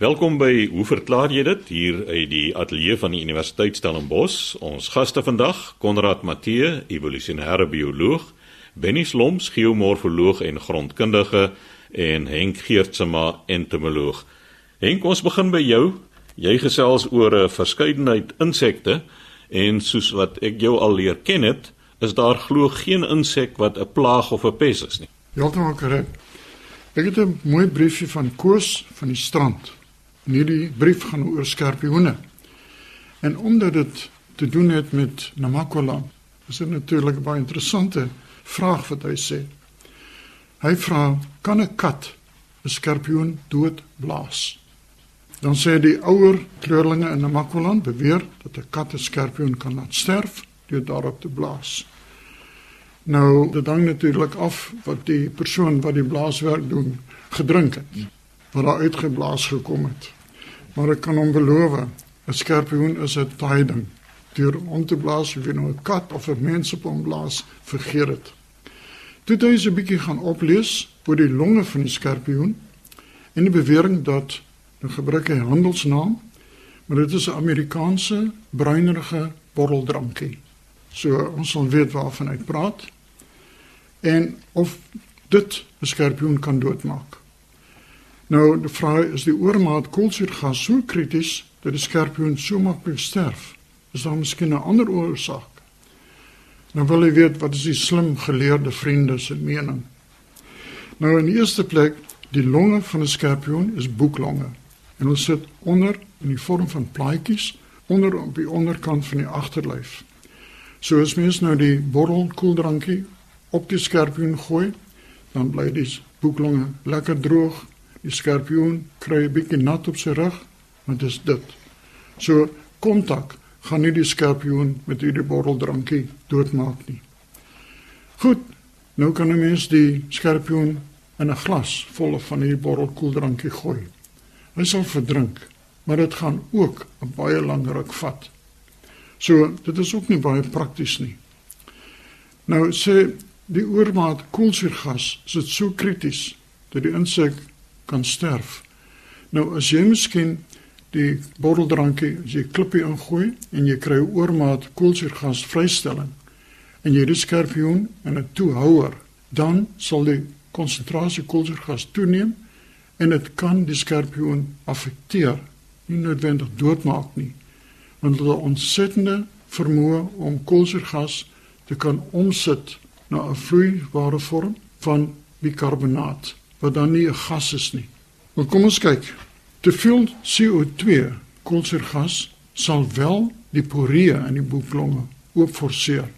Welkom by Hoe verklaar jy dit hier uit die ateljee van die Universiteit Stellenbosch. Ons gaste vandag, Konrad Matthee, evolusionêre bioloog, Benny Sloms, geomorfoloog en grondkundige en Henk Geertsma, entomoloog. Henk, ons begin by jou. Jy gesels oor 'n verskeidenheid insekte en soos wat ek jou al leer ken het, is daar glo geen insek wat 'n plaag of 'n pes is nie. Heeltemal korrek. Ek het 'n mooi briefie van Koos van die strand. En hierdie brief gaan oor skorpioene. En omdat dit te doen het met Namakwa, is dit natuurlik 'n baie interessante vraag wat hy sê. Hy vra: "Kan 'n kat 'n skorpioen doodblaas?" Dan sê die ouer kleurlinge in Namakwa beweer dat 'n kat 'n skorpioen kan laat sterf deur daarop te blaas. Nou, dit hang natuurlik af wat die persoon wat die blaaswerk doen gedrink het. Wat daar uitgeblaas gekom het. Maar ek kan hom beloof, 'n skorpioen is 'n taai ding. Deur om te blaas, of jy nou 'n kat of 'n mens op hom blaas, vergeet dit. Toe het hy se bietjie gaan oplees oor die longe van die skorpioen en die bewering dat nou gebruik hy handelsnaam, maar dit is 'n Amerikaanse bruinerige borreldrankie. So ons sal weet waarvan hy praat en of dit 'n skorpioen kan doodmaak. Nou die vraag is die oormaat koolsuurgas so krities dat die skorpioen so maklik sterf. Is daar miskien 'n ander oorsaak? Nou wil jy weet wat is die slim geleerde vriende se mening. Nou in die eerste plek, die longe van 'n skorpioen is boeklonge en hulle sit onder in die vorm van plaatjies onder op die onderkant van die agterlyf. So as mens nou die bottel koeldrankie op die skorpioen gooi, dan bly die boeklonge lekker droog. Die skorpioen kry 'n bietjie nat op sy rug, want dit is dit. So kontak gaan nie die skorpioen met hierdie botteldrankie doodmaak nie. Goed, nou kan 'n mens die skorpioen in 'n glas vol van hierdie bottel koeldrankie gooi. Hy sal verdrink, maar dit gaan ook 'n baie lang ruk vat. So dit is ook nie baie prakties nie. Nou sê die oormaat koolsuurgas is dit so krities dat die insek kan sterf. Nou as jy miskien die botteldrankie as jy klippie ingooi en jy kry oormaat koolsuurgas vrystelling en jy die skorpioen in 'n toehouer, dan sal die konsentrasie koolsuurgas toeneem en dit kan die skorpioen affekteer, nie noodwendig doodmaak nie want hulle ontsettende vermoë om koolsuurgas te kan omsit na 'n vloeibare vorm van bikarbonaat wat dan nie 'n gas is nie. Maar kom ons kyk. Te veel CO2 koolsuurgas sal wel die poree in die boeklonge oopforceer.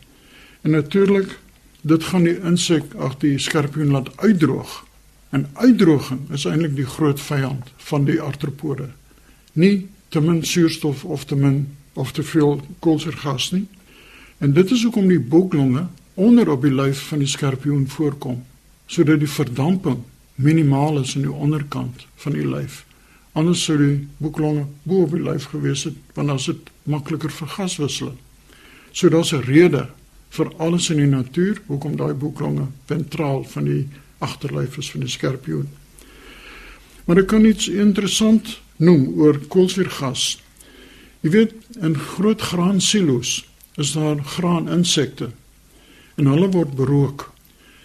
En natuurlik dit gaan die insek ag die skorpioen laat uitdroog. En uitdroging is eintlik die groot vyand van die artropode. Nie te min suurstof of te min of te veel koolsuurgas nie. En dit is hoekom die boeklonge onder op die lyf van die skorpioen voorkom, sodat die verdamping minimaal is aan die onderkant van die lyf. Anders sou die boeklonge bo op die lyf gewees het, want dan is dit makliker vir gaswisseling. So daar's 'n rede vir alles in die natuur hoekom daai boeklonge ventraal van die agterlyf is van die skorpioen. Maar ek kan iets interessant noem oor koolsuurgas. Jy weet, in groot graansilo's is daar graaninsekte en hulle word berook.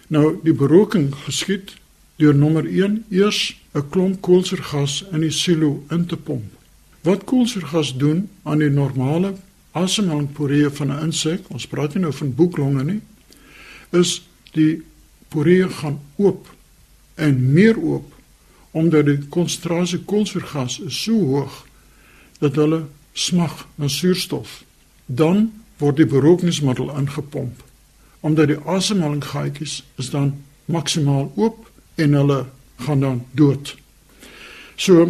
Nou die berooking geskied deur nommer 1 eers 'n klomp koolsuurgas in die silo in te pomp. Wat koolsuurgas doen aan die normale asemhalingsporee van 'n insek, ons praat nie nou van boeklonge nie, is die poree gaan oop en meer oop omdat die konsentrasie koolsuurgas so hoog dat hulle smag na suurstof. Dan word die berookingsmiddel ingepomp omdat die asemhalingsgaatjies is dan maksimaal oop en hulle gaan dan dood. So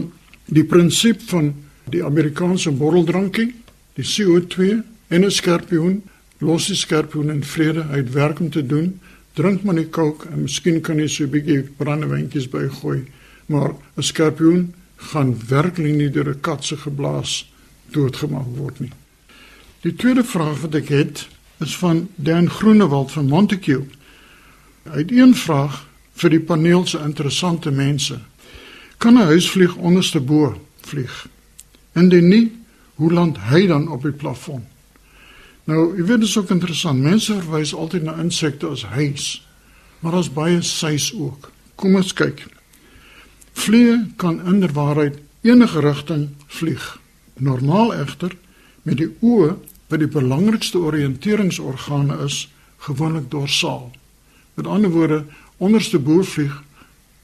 die prinsip van die Amerikaanse borreldrankie, die CO2 en 'n skorpioen, los die skorpioen in vrede uit werk om te doen. Drink maar net kook en miskien kan jy so 'n bietjie brandewyntjies bygooi, maar 'n skorpioen gaan werklik nie deur 'n kat se geblaas doodgemaak word nie. Die tweede vraag wat ek het is van Dan Groenewald van Montague. Hy het een vraag vir die paneel se interessante mense. Kan 'n huisvlieg onderste bo vlieg. Indien nie, hoe land hy dan op die plafon? Nou, jy weet dit is ook interessant. Mense verwys altyd na insekte as huis, maar daar's baie sys ook. Kom ons kyk. Vliee kan inderwaarheid enige rigting vlieg. Normaal egter met die oë wat die belangrikste oriënteringsorgane is, gewoonlik dorsaal. Met ander woorde, onderste boorvlieg,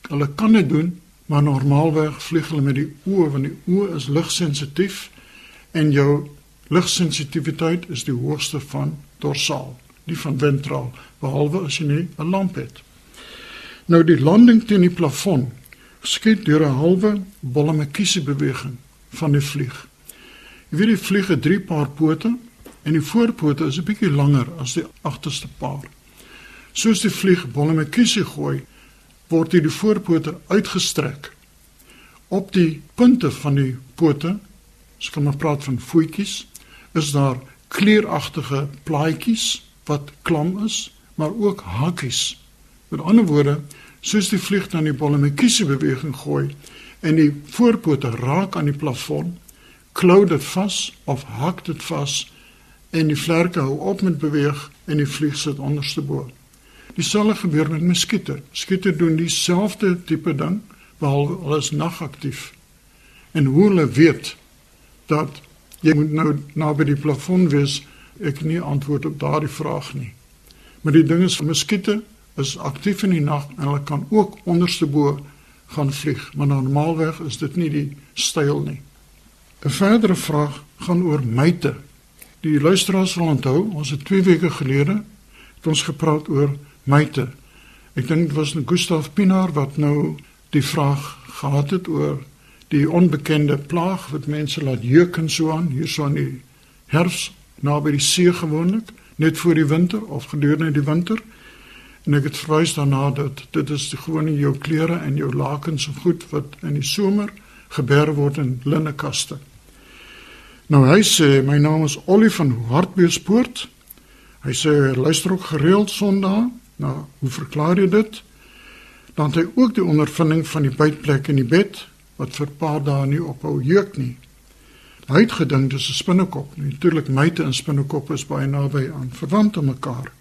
hulle kan dit doen, maar normaalweg vlieg hulle met die oë want die oë is ligsensitief en jou ligsensitiwiteit is die hoogste van dorsaal, nie van ventraal, behalwe as jy nie 'n lamp het. Nou die landing teen die plafon skiet deur 'n halwe bollemekiese beweging van die vlieg. Jy weet die vlieg het drie paar pote en die voorpote is 'n bietjie langer as die agterste paar. Soos die vlieg bollemekiese gooi, word die voorpote uitgestrek. Op die punte van die pote, as ek maar praat van voetjies, is daar kleuragtige plaatjies wat klam is, maar ook hakies. Met ander woorde, soos die vlieg dan die bollemekiese beweging gooi en die voorpote raak aan die plafon, klou dit vas of hak dit vas en die vlerke hou op met beweeg en die vlieg sit onderste bo. Dieselfde gebeur met muskiete. Muskiete doen dieselfde tipe ding behalwe hulle is nagaktief. En hoe hulle weet dat jy moet nou naby die plafon wees, ek nie antwoord op daardie vraag nie. Maar die ding is muskiete is aktief in die nag en hulle kan ook onderste bo gaan vlieg, maar normaalweg is dit nie die styl nie. 'n Verdere vraag gaan oor myte. Die luisteraars sal onthou, ons het 2 weke gelede het ons gepraat oor myte. Ek dink dit was Gustav Pinaar wat nou die vraag gehad het oor die onbekende plaag wat mense laat jeuk en so aan hier so in die herfs naby die see gewoonlik, net voor die winter of gedurende die winter. En ek het verwys daarna dat dit is die gewone jou klere en jou lakens en goed wat in die somer geberg word in linnekaste. Nou hy sê my naam is Ollie van Hartbeespoort. Hy sê hy luister ook gereeld Sondag. Nou, hoe verklaar jy dit? Dan het hy ook die ondervinding van die bytplek in die bed wat vir 'n paar dae nie ophou jeuk nie. Hy het gedink dis 'n spinnekop. Natuurlik myte en spinnekop is baie naby aan verwant aan mekaar.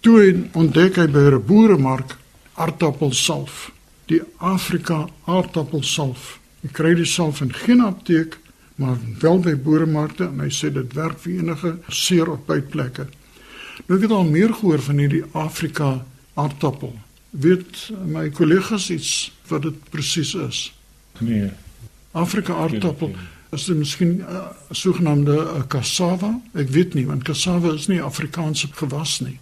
Toe ontdek hy by 'n boeremark aardappelsalf, die Afrika aardappelsalf. Jy kry dit self in geen apteek maar wel by boeremarkte en hy sê dit werk vir enige seer op bytplekke. Nou ek het al meer gehoor van hierdie Afrika aardappel. Weet my kollegas iets wat dit presies is? Nee. Afrika aardappel is dit miskien 'n uh, sogenaamde uh, cassava? Ek weet nie want cassava is nie Afrikaanse gewas nie.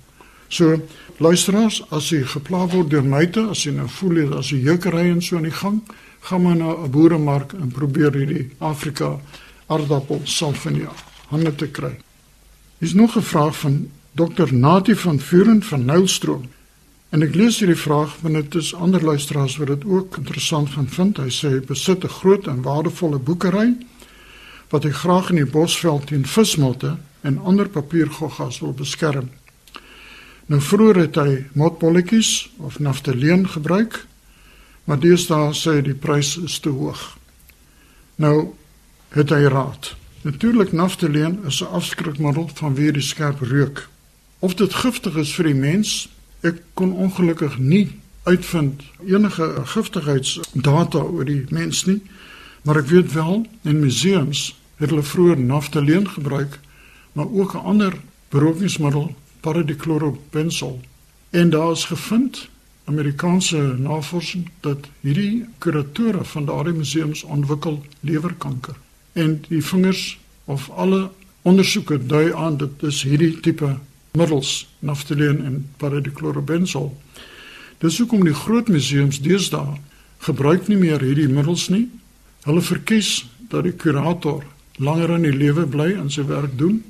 So luisteraars, as jy gepla word deur myte, as jy nou voel jy as jy jeukery en so in die gang, gaan maar na 'n boeremark en probeer hierdie Afrika aardappel salf in jou hande te kry. Hier's nog 'n vraag van Dr. Nati van Vuren van Nylstroom. En ek lees hierdie vraag want dit is ander luisteraars wat dit ook interessant gaan vind. Hy sê hy besit 'n groot en waardevolle boekery wat hy graag in die Bosveld teen vismotte en ander papiergoggas wil beskerm. Nou vroeër het hy motbolletjies of naftaleen gebruik Maar deesdae sê die prys is te hoog. Nou het hy raad. Natuurlik naftaleen is 'n afskrikmiddel vanweë die skerp reuk. Of dit giftig is vir die mens, ek kon ongelukkig nie uitvind enige giftigheidsdata oor die mens nie, maar ek weet wel in museums het hulle vroeër naftaleen gebruik, maar ook 'n ander berookingsmiddel, paradichlorobenzol. En daar is gevind Amerikaanse navorsing dat hierdie kuratore van daardie museums ontwikkel lewerkanker. En die vingers of alle ondersoeke dui aan dat dis hierdie tipe middels, naftaleen en paradichlorobenzol. Dis hoekom die groot museums deesdae gebruik nie meer hierdie middels nie. Hulle verkies dat die kurator langer in die lewe bly en sy werk doen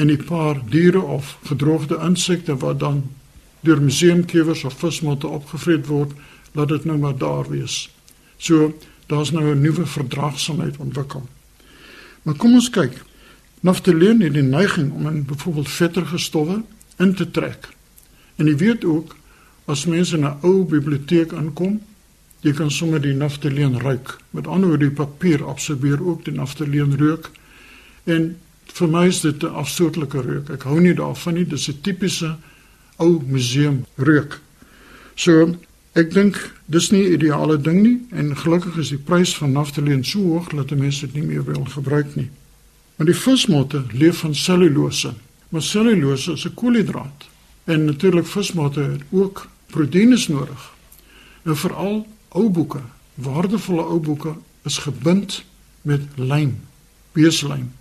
en die paar diere of gedroogde insekte wat dan deur museumkewers of vismotte opgevreet word, laat dit nou maar daar wees. So daar's nou 'n nuwe verdraagsaamheid ontwikkel. Maar kom ons kyk. Naftaleen het die neiging om in byvoorbeeld vetterige stowwe in te trek. En jy weet ook as mense in 'n ou biblioteek aankom Jy kan sommer die naftaleen ruik. Met ander woorde, die papier absorbeer ook die naftaleen reuk. En vir my is dit 'n afstotelike reuk. Ek hou nie daarvan nie. Dis 'n tipiese ou museum reuk. So ek dink dis nie 'n ideale ding nie en gelukkig is die prys van naftaleen so hoog dat mense dit nie meer wil gebruik nie. Maar die vismotte leef van selulose. Maar selulose is 'n koolhidraat. En natuurlik vismotte het ook proteïene nodig. Nou veral ou boeke, waardevolle ou boeke is gebind met lym, beeslym.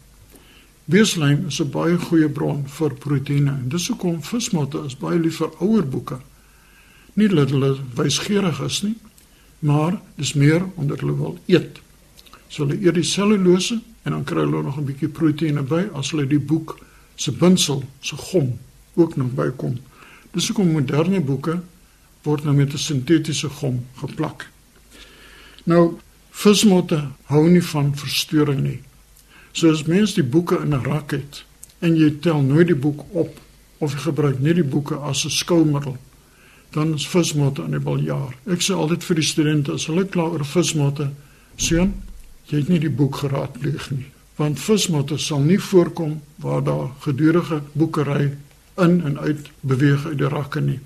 Beeslym is 'n baie goeie bron vir proteïene en dis hoekom vismotte is baie lief vir ouer boeke. Nie dat hulle wysgerig is nie, maar dis meer omdat hulle wil eet. So hulle eet die selulose en dan kry hulle nog 'n bietjie proteïene by as hulle die boek se bindsel, se gom ook nog bykom. Dis hoekom moderne boeke word nou met 'n sintetiese gom geplak. Nou vismotte hou nie van verstoring nie. So as mens die boeke in 'n rak het en jy tel nooit die boek op of jy gebruik net die boeke as 'n skoumiddel, dan is vismotte in die baljaar. Ek sê altyd vir die studente as hulle kla oor vismotte, seun, jy het nie die boek geraadpleeg nie, want vismotte sal nie voorkom waar daar gedurende boekery in en uit beweeg uit die rakke nie.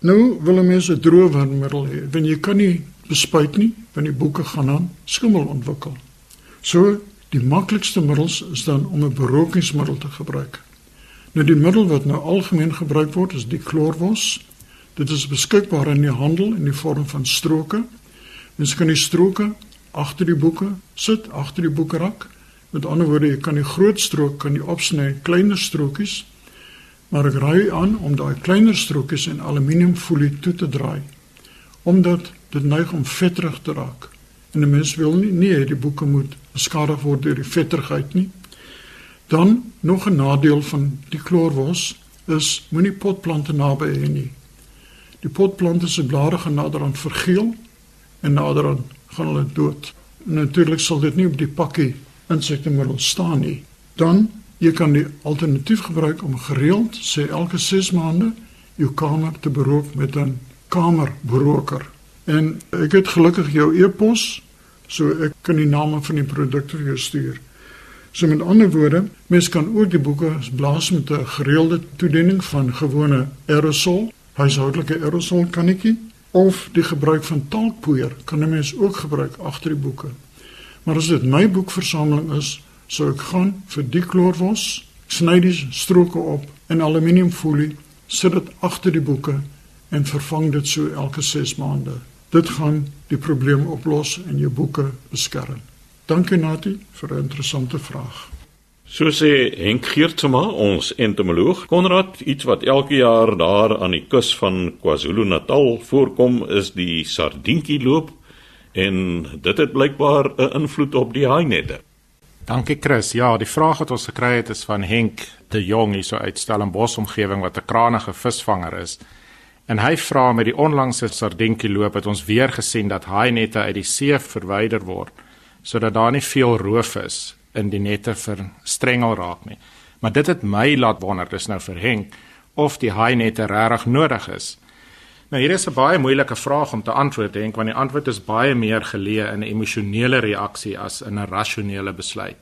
Nou wil mense 'n droogwarmmiddel hê, want jy kan nie bespuit nie, want die boeke gaan dan skimmel ontwikkel. So die maklikste middels is dan om 'n berookingsmiddel te gebruik. Nou die middel wat nou algemeen gebruik word is die klorwos. Dit is beskikbaar in die handel in die vorm van stroke. Mens kan die stroke agter die boeke sit, agter die boekerak. Met ander woorde, jy kan die groot strook kan jy opsny in kleiner strokies. Maar ek raai aan om daai kleiner strokies in aluminiumfolie toe te draai omdat dit neig om vetterig te raak. En 'n mens wil nie nee, die boeke moet beskadig word deur die vetterigheid nie. Dan nog 'n nadeel van die klorwos is moenie potplante naby hê nie. Die potplante se blare gaan naderhand vergeel en naderhand gaan hulle dood. Natuurlik sal dit nie op die pakkie insektemiddel staan nie. Dan jy kan die alternatief gebruik om gereeld sê elke 6 maande jou kamer te berook met 'n kamerberoker. En ek het gelukkig jou e-pos so ek kan die name van die produkte vir jou stuur. So met ander woorde, mens kan ook die boeke blaas met 'n gereelde toediening van gewone aerosol, huishoudelike aerosol kannetjie of die gebruik van talkpoeier kan 'n mens ook gebruik agter die boeke. Maar as dit my boekversameling is, sou ek gaan vir die klorwos, sny die stroke op in aluminiumfolie, sit dit agter die boeke en vervang dit so elke 6 maande. Dit gaan die probleem oplos en jou boeke beskerm. Dankie Nati vir 'n interessante vraag. So sê Henk Geertsma, ons entomoloog. Konrad, iets wat elke jaar daar aan die kus van KwaZulu-Natal voorkom, is die sardientjie loop en dit het blykbaar 'n invloed op die haainette. Dankie Chris. Ja, die vraag wat ons gekry het is van Henk de Jong hier so uit Stellenbosch omgewing wat 'n krangige visvanger is. En hy vra met die onlangse sardientjie loop het ons weer gesien dat haainette uit die see verwyder word sodat daar nie veel roof is in die nette vir strengel raak nie. Maar dit het my laat wonder, dis nou vir Henk of die haainette regtig nodig is. Nou hier is 'n baie moeilike vraag om te antwoord, Henk, want die antwoord is baie meer geleë in 'n emosionele reaksie as in 'n rasionele besluit.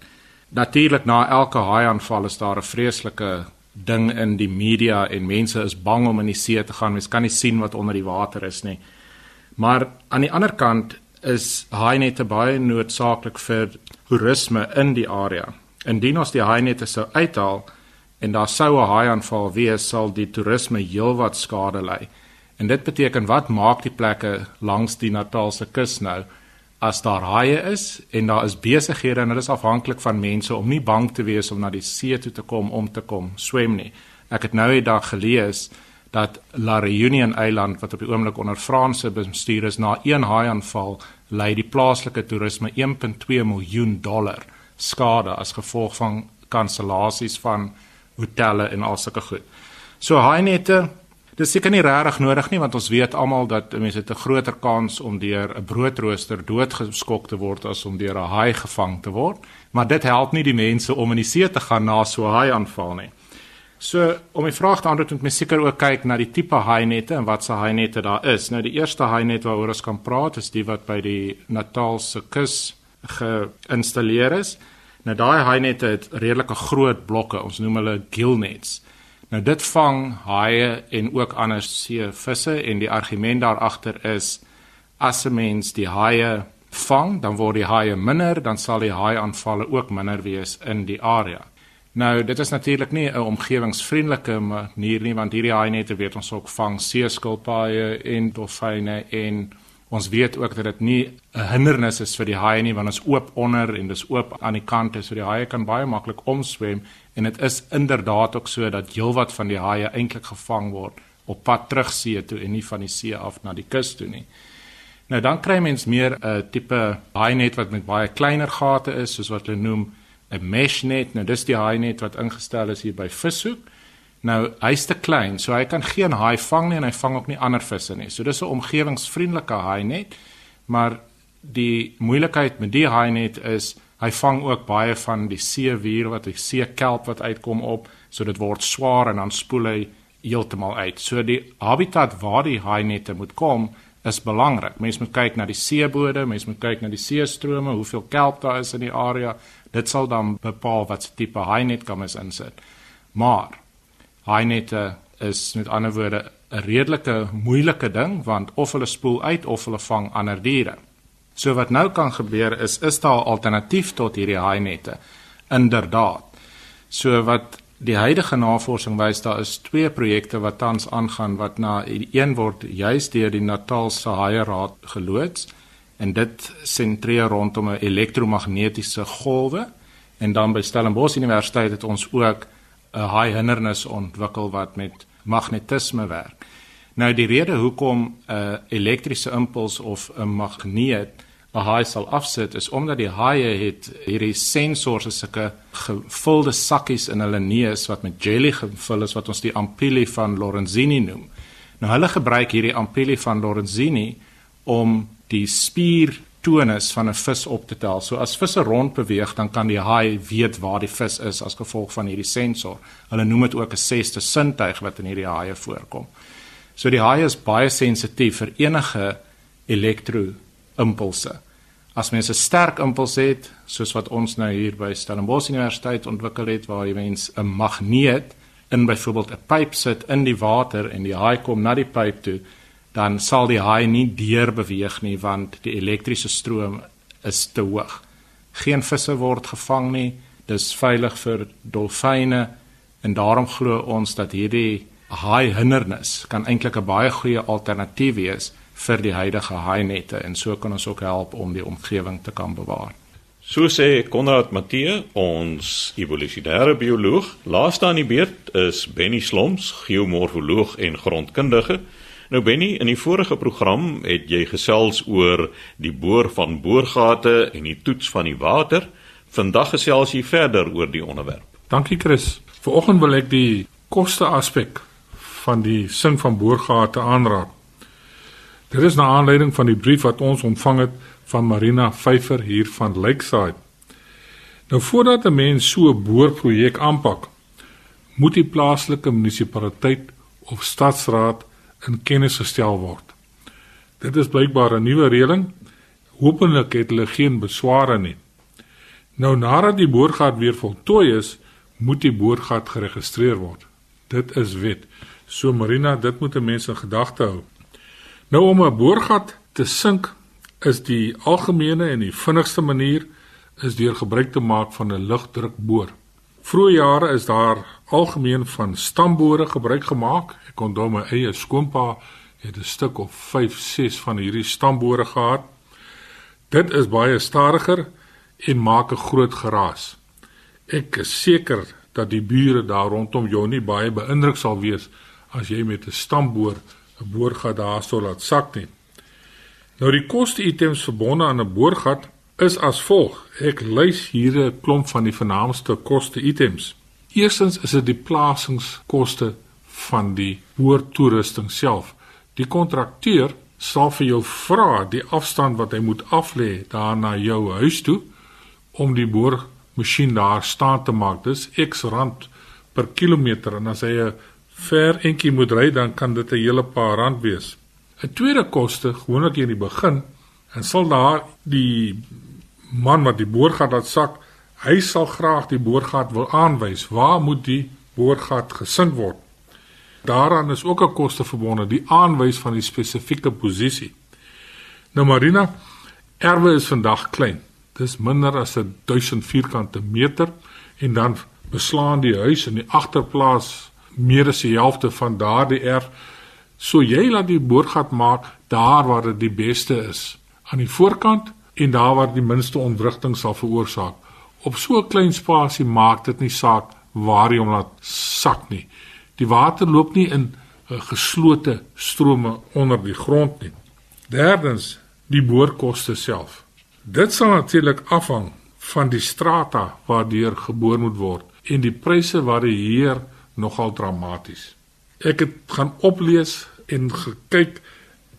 Natuurlik na elke haaiaanval is daar 'n vreeslike ding in die media en mense is bang om in die see te gaan. Mens kan nie sien wat onder die water is nie. Maar aan die ander kant is haainette baie noodsaaklik vir toerisme in die area. Indien ons die haainette sou uithaal en daar sou 'n haaiaanval wees, sal die toerisme heelwat skade ly. En dit beteken wat maak die plekke langs die Natalse kus nou? as daar haie is en daar is besighede en dit is afhanklik van mense om nie bang te wees om na die see toe te kom om te kom swem nie. Ek het nou die dag gelees dat La Reunion eiland wat op die oomblik onder Franse bestuur is na een haaiaanval lei die plaaslike toerisme 1.2 miljoen dollar skade as gevolg van kansellasies van hotelle en al sulke goed. So haainette Dis seker nie regtig nodig nie want ons weet almal dat mense het 'n groter kans om deur 'n broodrooster doodgeskok te word as om deur 'n haai gevang te word, maar dit help nie die mense om in die see te gaan na so 'n haai aanval nie. So om die vraag te antwoord moet mens seker ook kyk na die tipe haainette en wat se haainette daar is. Nou die eerste haainet waaroor ons kan praat is die wat by die Natalse kus geïnstalleer is. Nou daai haainette het redelike groot blokke. Ons noem hulle gillnets. Nou dit vang haie en ook ander seevisse en die argument daar agter is as 'n mens die haie vang, dan word die haie minder, dan sal die haai aanvalle ook minder wees in die area. Nou, dit is natuurlik nie 'n omgewingsvriendelike manier nie want hierdie haai net weet ons ook vang seeskilpaaie en dolfyne en ons weet ook dat dit nie 'n hindernis is vir die haie nie want ons oop onder en dis oop aan die kante so die haie kan baie maklik omswem en dit is inderdaad ook so dat heelwat van die haie eintlik gevang word op pad terug see toe en nie van die see af na die kus toe nie. Nou dan kry mens meer 'n uh, tipe haai net wat met baie kleiner gate is, soos wat hulle noem 'n mesh net. Nou dis die haai net wat ingestel is hier by vishoek. Nou hy's te klein, so hy kan geen haai vang nie en hy vang ook nie ander visse nie. So dis 'n omgewingsvriendelike haai net, maar die moeilikheid met die haai net is hy vang ook baie van die seewier wat die seekelp wat uitkom op, so dit word swaar en dan spoel hy heeltemal uit. So die habitat waar die haai nette moet kom is belangrik. Mense moet kyk na die seebode, mense moet kyk na die seestrome, hoeveel kelp daar is in die area. Dit sal dan bepaal wat tipe haainet kan mens insit. Maar haainette is met ander woorde 'n redelike moeilike ding want of hulle spoel uit of hulle vang ander diere. So wat nou kan gebeur is is daar 'n alternatief tot hierdie haainette? Inderdaad. So wat Die huidige navorsing wys daar is twee projekte wat tans aangaan wat na een word juis deur die Natalse Haie Raad geloods en dit sentreer rondom 'n elektromagnetiese golwe en dan by Stellenbosch Universiteit het ons ook 'n haai hindernis ontwikkel wat met magnetisme werk. Nou die rede hoekom 'n elektriese impuls of 'n magneet 'n haai sal afsit is omdat die haie het hierdie sensors as sulke gevulde sakkies in hulle neus wat met jelly gevul is wat ons die ampulli van Lorenzini noem. Nou hulle gebruik hierdie ampulli van Lorenzini om die spiertonus van 'n vis op te tel. So as visse rond beweeg, dan kan die haai weet waar die vis is as gevolg van hierdie sensor. Hulle noem dit ook 'n sesde sintuig wat in hierdie haie voorkom. So die haai is baie sensitief vir enige elektro impulse. As mens 'n sterk impuls het, soos wat ons nou hier by Stellenbosch Universiteit ontwikkel het waar jy mens 'n magneet in byvoorbeeld 'n pyp sit in die water en die haai kom na die pyp toe, dan sal die haai nie deur beweeg nie want die elektriese stroom is te hoog. Geen visse word gevang nie. Dis veilig vir dolfyne en daarom glo ons dat hierdie haai hindernis kan eintlik 'n baie goeie alternatief wees vir die huidige haainette en so kan ons ook help om die omgewing te kan bewaar. So sê Konrad Matthee, ons evolusionêre bioloog. Laaste aan die beurt is Benny Sloms, geomorfoloog en grondkundige. Nou Benny, in die vorige program het jy gesels oor die boor van boorgate en die toets van die water. Vandag gesels jy verder oor die onderwerp. Dankie Chris. Vanoggend wil ek die koste aspek van die sin van boorgate aanraak. Dit is na aanleiding van die brief wat ons ontvang het van Marina Pfeifer hier van Lakeside. Nou voordat 'n mens so 'n boorprojek aanpak, moet die plaaslike munisipaliteit of stadsraad in kennis gestel word. Dit is blykbaar 'n nuwe reëling. Hoopelik het hulle geen besware nie. Nou nadat die boorgat weer voltooi is, moet die boorgat geregistreer word. Dit is wet. So Marina, dit moet mense in gedagte hou. Nou om 'n boorgat te sink is die algemene en die vinnigste manier is deur gebruik te maak van 'n lugdrukboor. Vroeë jare is daar algemeen van stambore gebruik gemaak. Ek onthou my eie skoonpa het 'n stuk of 5, 6 van hierdie stambore gehad. Dit is baie stadiger en maak 'n groot geraas. Ek is seker dat die bure daar rondom jou nie baie beïndruk sal wees as jy met 'n stamboor 'n boorgat daarso laat sak nie. Nou die koste-items verbonde aan 'n boorgat is as volg. Ek lys hier 'n klomp van die vernaamste koste-items. Eerstens is dit die plasingskoste van die boortoerusting self. Die kontrakteur sal vir jou vra die afstand wat hy moet aflê daar na jou huis toe om die boormasjien daar staan te maak. Dis X rand per kilometer en as hy 'n ver entjie moet ry dan kan dit 'n hele paar rand wees. 'n Tweede koste, gewoonlik in die begin, en sal daar die man wat die boorgat laat sak, hy sal graag die boorgat wil aanwys. Waar moet die boorgat gesink word? Daaraan is ook 'n koste verbonde, die aanwys van die spesifieke posisie. Nou Marina, erwe is vandag klein. Dis minder as 1000 vierkante meter en dan beslaan die huis in die agterplaas meer as die helfte van daardie erf. So jy laat die boorgat maak daar waar dit die beste is, aan die voorkant en daar waar die minste ontwrigting sal veroorsaak. Op so 'n klein spasie maak dit nie saak waar jy hom laat sak nie. Die water loop nie in 'n geslote strome onder die grond nie. Derdens, die boorkoste self. Dit sal natuurlik afhang van die strata waardeur geboor moet word en die pryse varieer nogal dramaties. Ek het gaan oplees en gekyk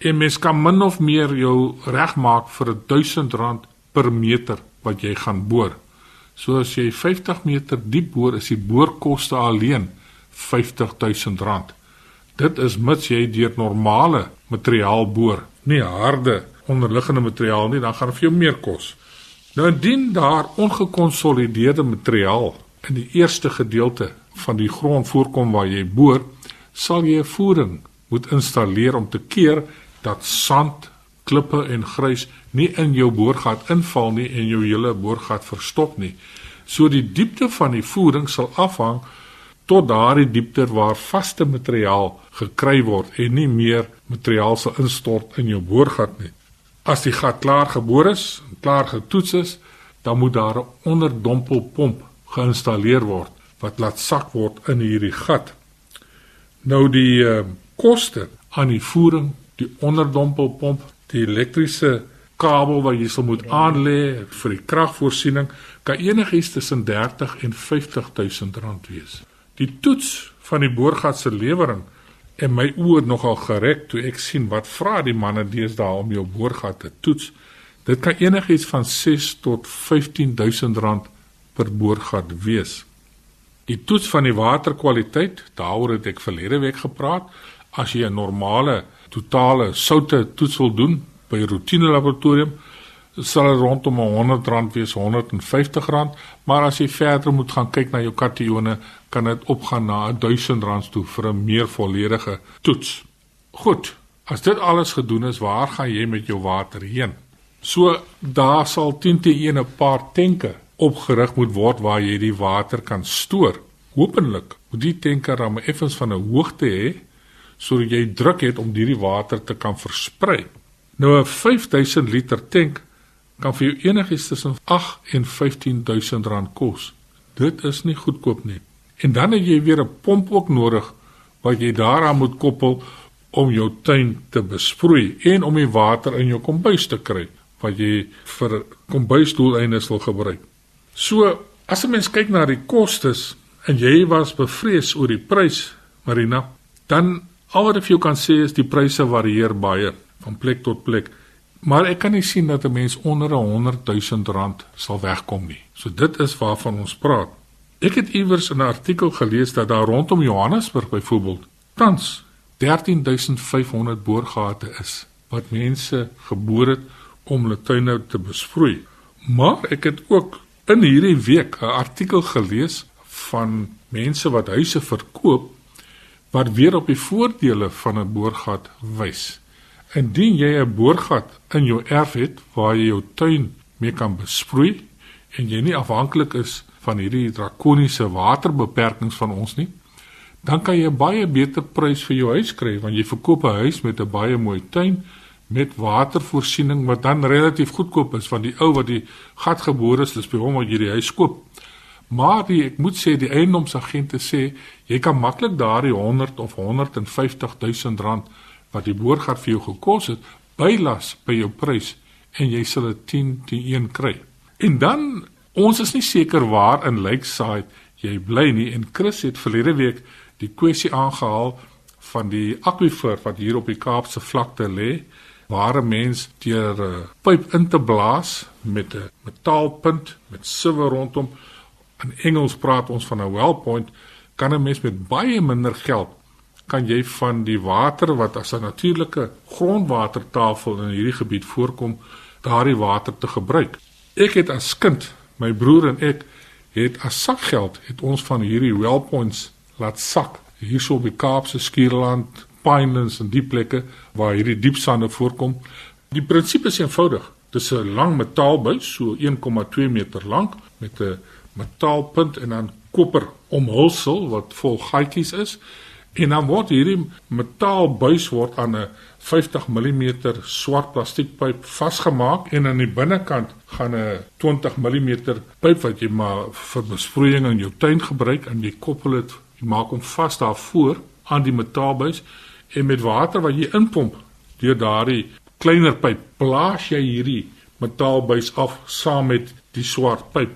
en mens kan min of meer jou regmaak vir R1000 per meter wat jy gaan boor. So as jy 50 meter diep boor, is die boorkoste alleen R50000. Dit is mits jy deur normale materiaal boor, nie harde onderliggende materiaal nie, dan gaan dit vir jou meer kos. Nou indien daar ongekonsolideerde materiaal in die eerste gedeelte van die grond voorkom waar jy boor, sal jy 'n voering moet installeer om te keer dat sand, klippe en grys nie in jou boorgat inval nie en jou hele boorgat verstop nie. So die diepte van die voering sal afhang tot daardie diepte waar vaste materiaal gekry word en nie meer materiaal sal instort in jou boorgat nie. As die gat klaar geboor is, klaar getoets is, dan moet daar 'n onderdompelpomp geïnstalleer word wat laat sak word in hierdie gat. Nou die uh, koste aan die voering, die onderdompelpomp, die elektriese kabel wat jy sal moet aanlê vir die kragvoorsiening, kan enigiets tussen 30 en 50 000 rand wees. Die toets van die boorgat se lewering en my oë nogal gereg toe ek sien wat vra die manne deesdae om jou boorgat te toets. Dit kan enigiets van 6 tot 15000 rand per boorgat wees. Die toets van die waterkwaliteit, daaroor het ek verlede week gepraat. As jy 'n normale totale soutte toets wil doen by 'n roetine laboratorium, sal dit rondom R100 wees, R150, maar as jy verder moet gaan kyk na jou katione, kan dit opgaan na R1000 toe vir 'n meer volledige toets. Goed, as dit alles gedoen is, waar gaan jy met jou water heen? So daar sal 10 te 1 'n paar tenke opgerig moet word waar jy die water kan stoor. Hoopelik moet die tenke dan effens van 'n hoogte hê sodat jy druk het om hierdie water te kan versprei. Nou 'n 5000 liter tank kan vir jou enigiets tussen 8 en 15000 rand kos. Dit is nie goedkoop nie. En dan het jy weer 'n pomp ook nodig wat jy daaraan moet koppel om jou tuin te besproei en om die water in jou kombuis te kry wat jy vir kombuisdoeleindes wil gebruik. So, as 'n mens kyk na die kostes en jy was bevrees oor die prys, Marina, dan al wat ek vir jou kan sê is die pryse varieer baie van plek tot plek. Maar ek kan nie sien dat 'n mens onder 'n 100 000 rand sal wegkom nie. So dit is waarvan ons praat. Ek het iewers in 'n artikel gelees dat daar rondom Johannesburg byvoorbeeld tans 13500 boorgate is wat mense geboor het om hulle tuine te besproei. Maar ek het ook in hierdie week 'n artikel gelees van mense wat huise verkoop wat weer op die voordele van 'n boorgat wys. Indien jy 'n boorgat in jou erf het waar jy jou tuin mee kan besproei en jy nie afhanklik is van hierdie drakoniese waterbeperkings van ons nie, dan kan jy 'n baie beter prys vir jou huis kry want jy verkoop 'n huis met 'n baie mooi tuin met watervoorsiening wat dan relatief goedkoop is van die ou wat die gat geboor is, dis by hom wat jy die huis koop. Maar die, ek moet sê die eiendomsagente sê jy kan maklik daardie 100 of 150 000 rand wat die boorgat vir jou gekos het, bylas by jou prys en jy sal dit 10 teen 1 kry. En dan ons is nie seker waar in Lakeside jy bly nie en Chris het verlede week die kwessie aangehaal van die akwifer wat hier op die Kaapse vlakte lê waar 'n mens deur 'n pyp in te blaas met 'n metaalpunt met siwe rondom in Engels praat ons van 'n well point kan 'n mens met baie minder geld kan jy van die water wat as 'n natuurlike grondwatertafel in hierdie gebied voorkom, daardie water te gebruik. Ek het as kind, my broer en ek het as sakgeld het ons van hierdie wellpoints laat sak hierso op die Kaapse Skierland, Pinelands en die plekke waar hierdie diepsande voorkom. Die prinsipie is eenvoudig. Dis 'n lang metaalbuis, so 1,2 meter lank met 'n metaalpunt en dan koper omhulsel wat vol gaatjies is. En dan word hierdie metaalbuis word aan 'n 50 mm swart plastiekpyp vasgemaak en aan die binnekant gaan 'n 20 mm pyp wat jy maar vir besproeiing in jou tuin gebruik en jy koppel dit, jy maak hom vas daarvoor aan die metaalbuis en met water wat jy inpomp deur daardie kleiner pyp plaas jy hierdie metaalbuis af saam met die swart pyp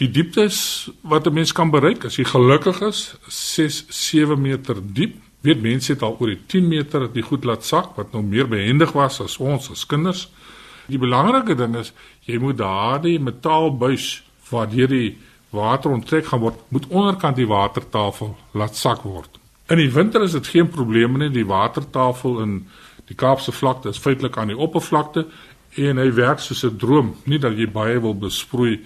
Die dieptes wat 'n mens kan bereik as jy gelukkig is, 6 7 meter diep. Weet mense het al oor die 10 meter die goed laat sak wat nou meer behendig was as ons as kinders. Die belangrike ding is jy moet daardie metaalbuis waar die water onttrek gaan word, moet onderkant die watertafel laat sak word. In die winter is dit geen probleem nie, die watertafel in die Kaapse vlakte is feitelik aan die oppervlakte en hy werk soos 'n droom, nie dat jy baie wil besproei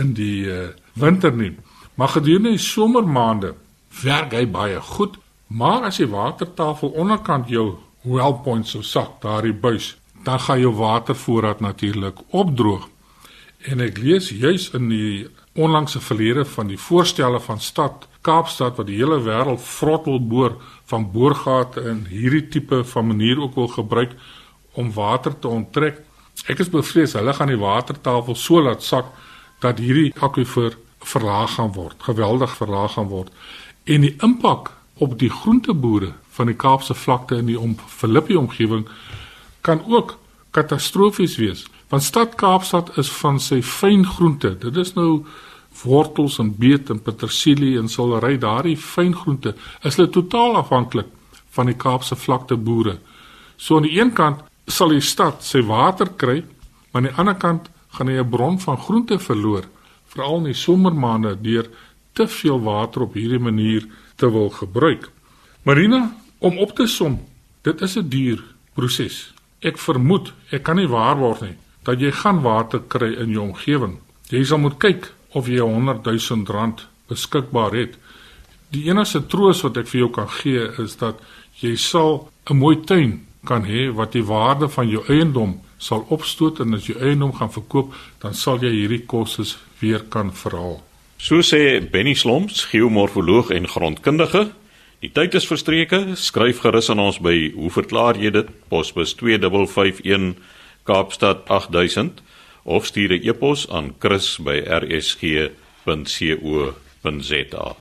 in die uh, winter nie. Maar gedurende die somermaande werk hy baie goed, maar as die watertafel onderkant jou well point sou sak, daardie buis, dan gaan jou watervoorraad natuurlik opdroog. En ek lees juis in die onlangse verlede van die voorstelle van stad Kaapstad wat die hele wêreld vrottel boor van boorgate in hierdie tipe van manier ook wil gebruik om water te onttrek. Ek is bevrees hulle gaan die watertafel so laat sak dat hierdie aquifer verlaag gaan word, geweldig verlaag gaan word. En die impak op die groenteboere van die Kaapse vlakte in die om Filippi omgewing kan ook katastrofies wees. Want stad Kaapstad is van sy fyn groente. Dit is nou wortels en beet en petersilie en seldery, daardie fyn groente is hulle totaal afhanklik van die Kaapse vlakte boere. So aan die een kant sal die stad sy water kry, maar aan die ander kant gaan hy 'n bron van groente verloor, veral in die somermaande deur te veel water op hierdie manier te wil gebruik. Marina, om op te som, dit is 'n duur proses. Ek vermoed, ek kan nie waarborg nie dat jy gaan water kry in jou omgewing. Jy sal moet kyk of jy 100 000 rand beskikbaar het. Die enigste troos wat ek vir jou kan gee is dat jy sal 'n mooi tuin kan hê wat die waarde van jou eiendom sal opstoot en as jy eiendom gaan verkoop, dan sal jy hierdie kostes weer kan verhaal. So sê Benny Slomps, geomorfoloog en grondkundige. Die tyd is verstreke. Skryf gerus aan ons by Hoe verklaar jy dit? Posbus 2551 Kaapstad 8000 of stuur 'n e-pos aan chris@rsg.co.za.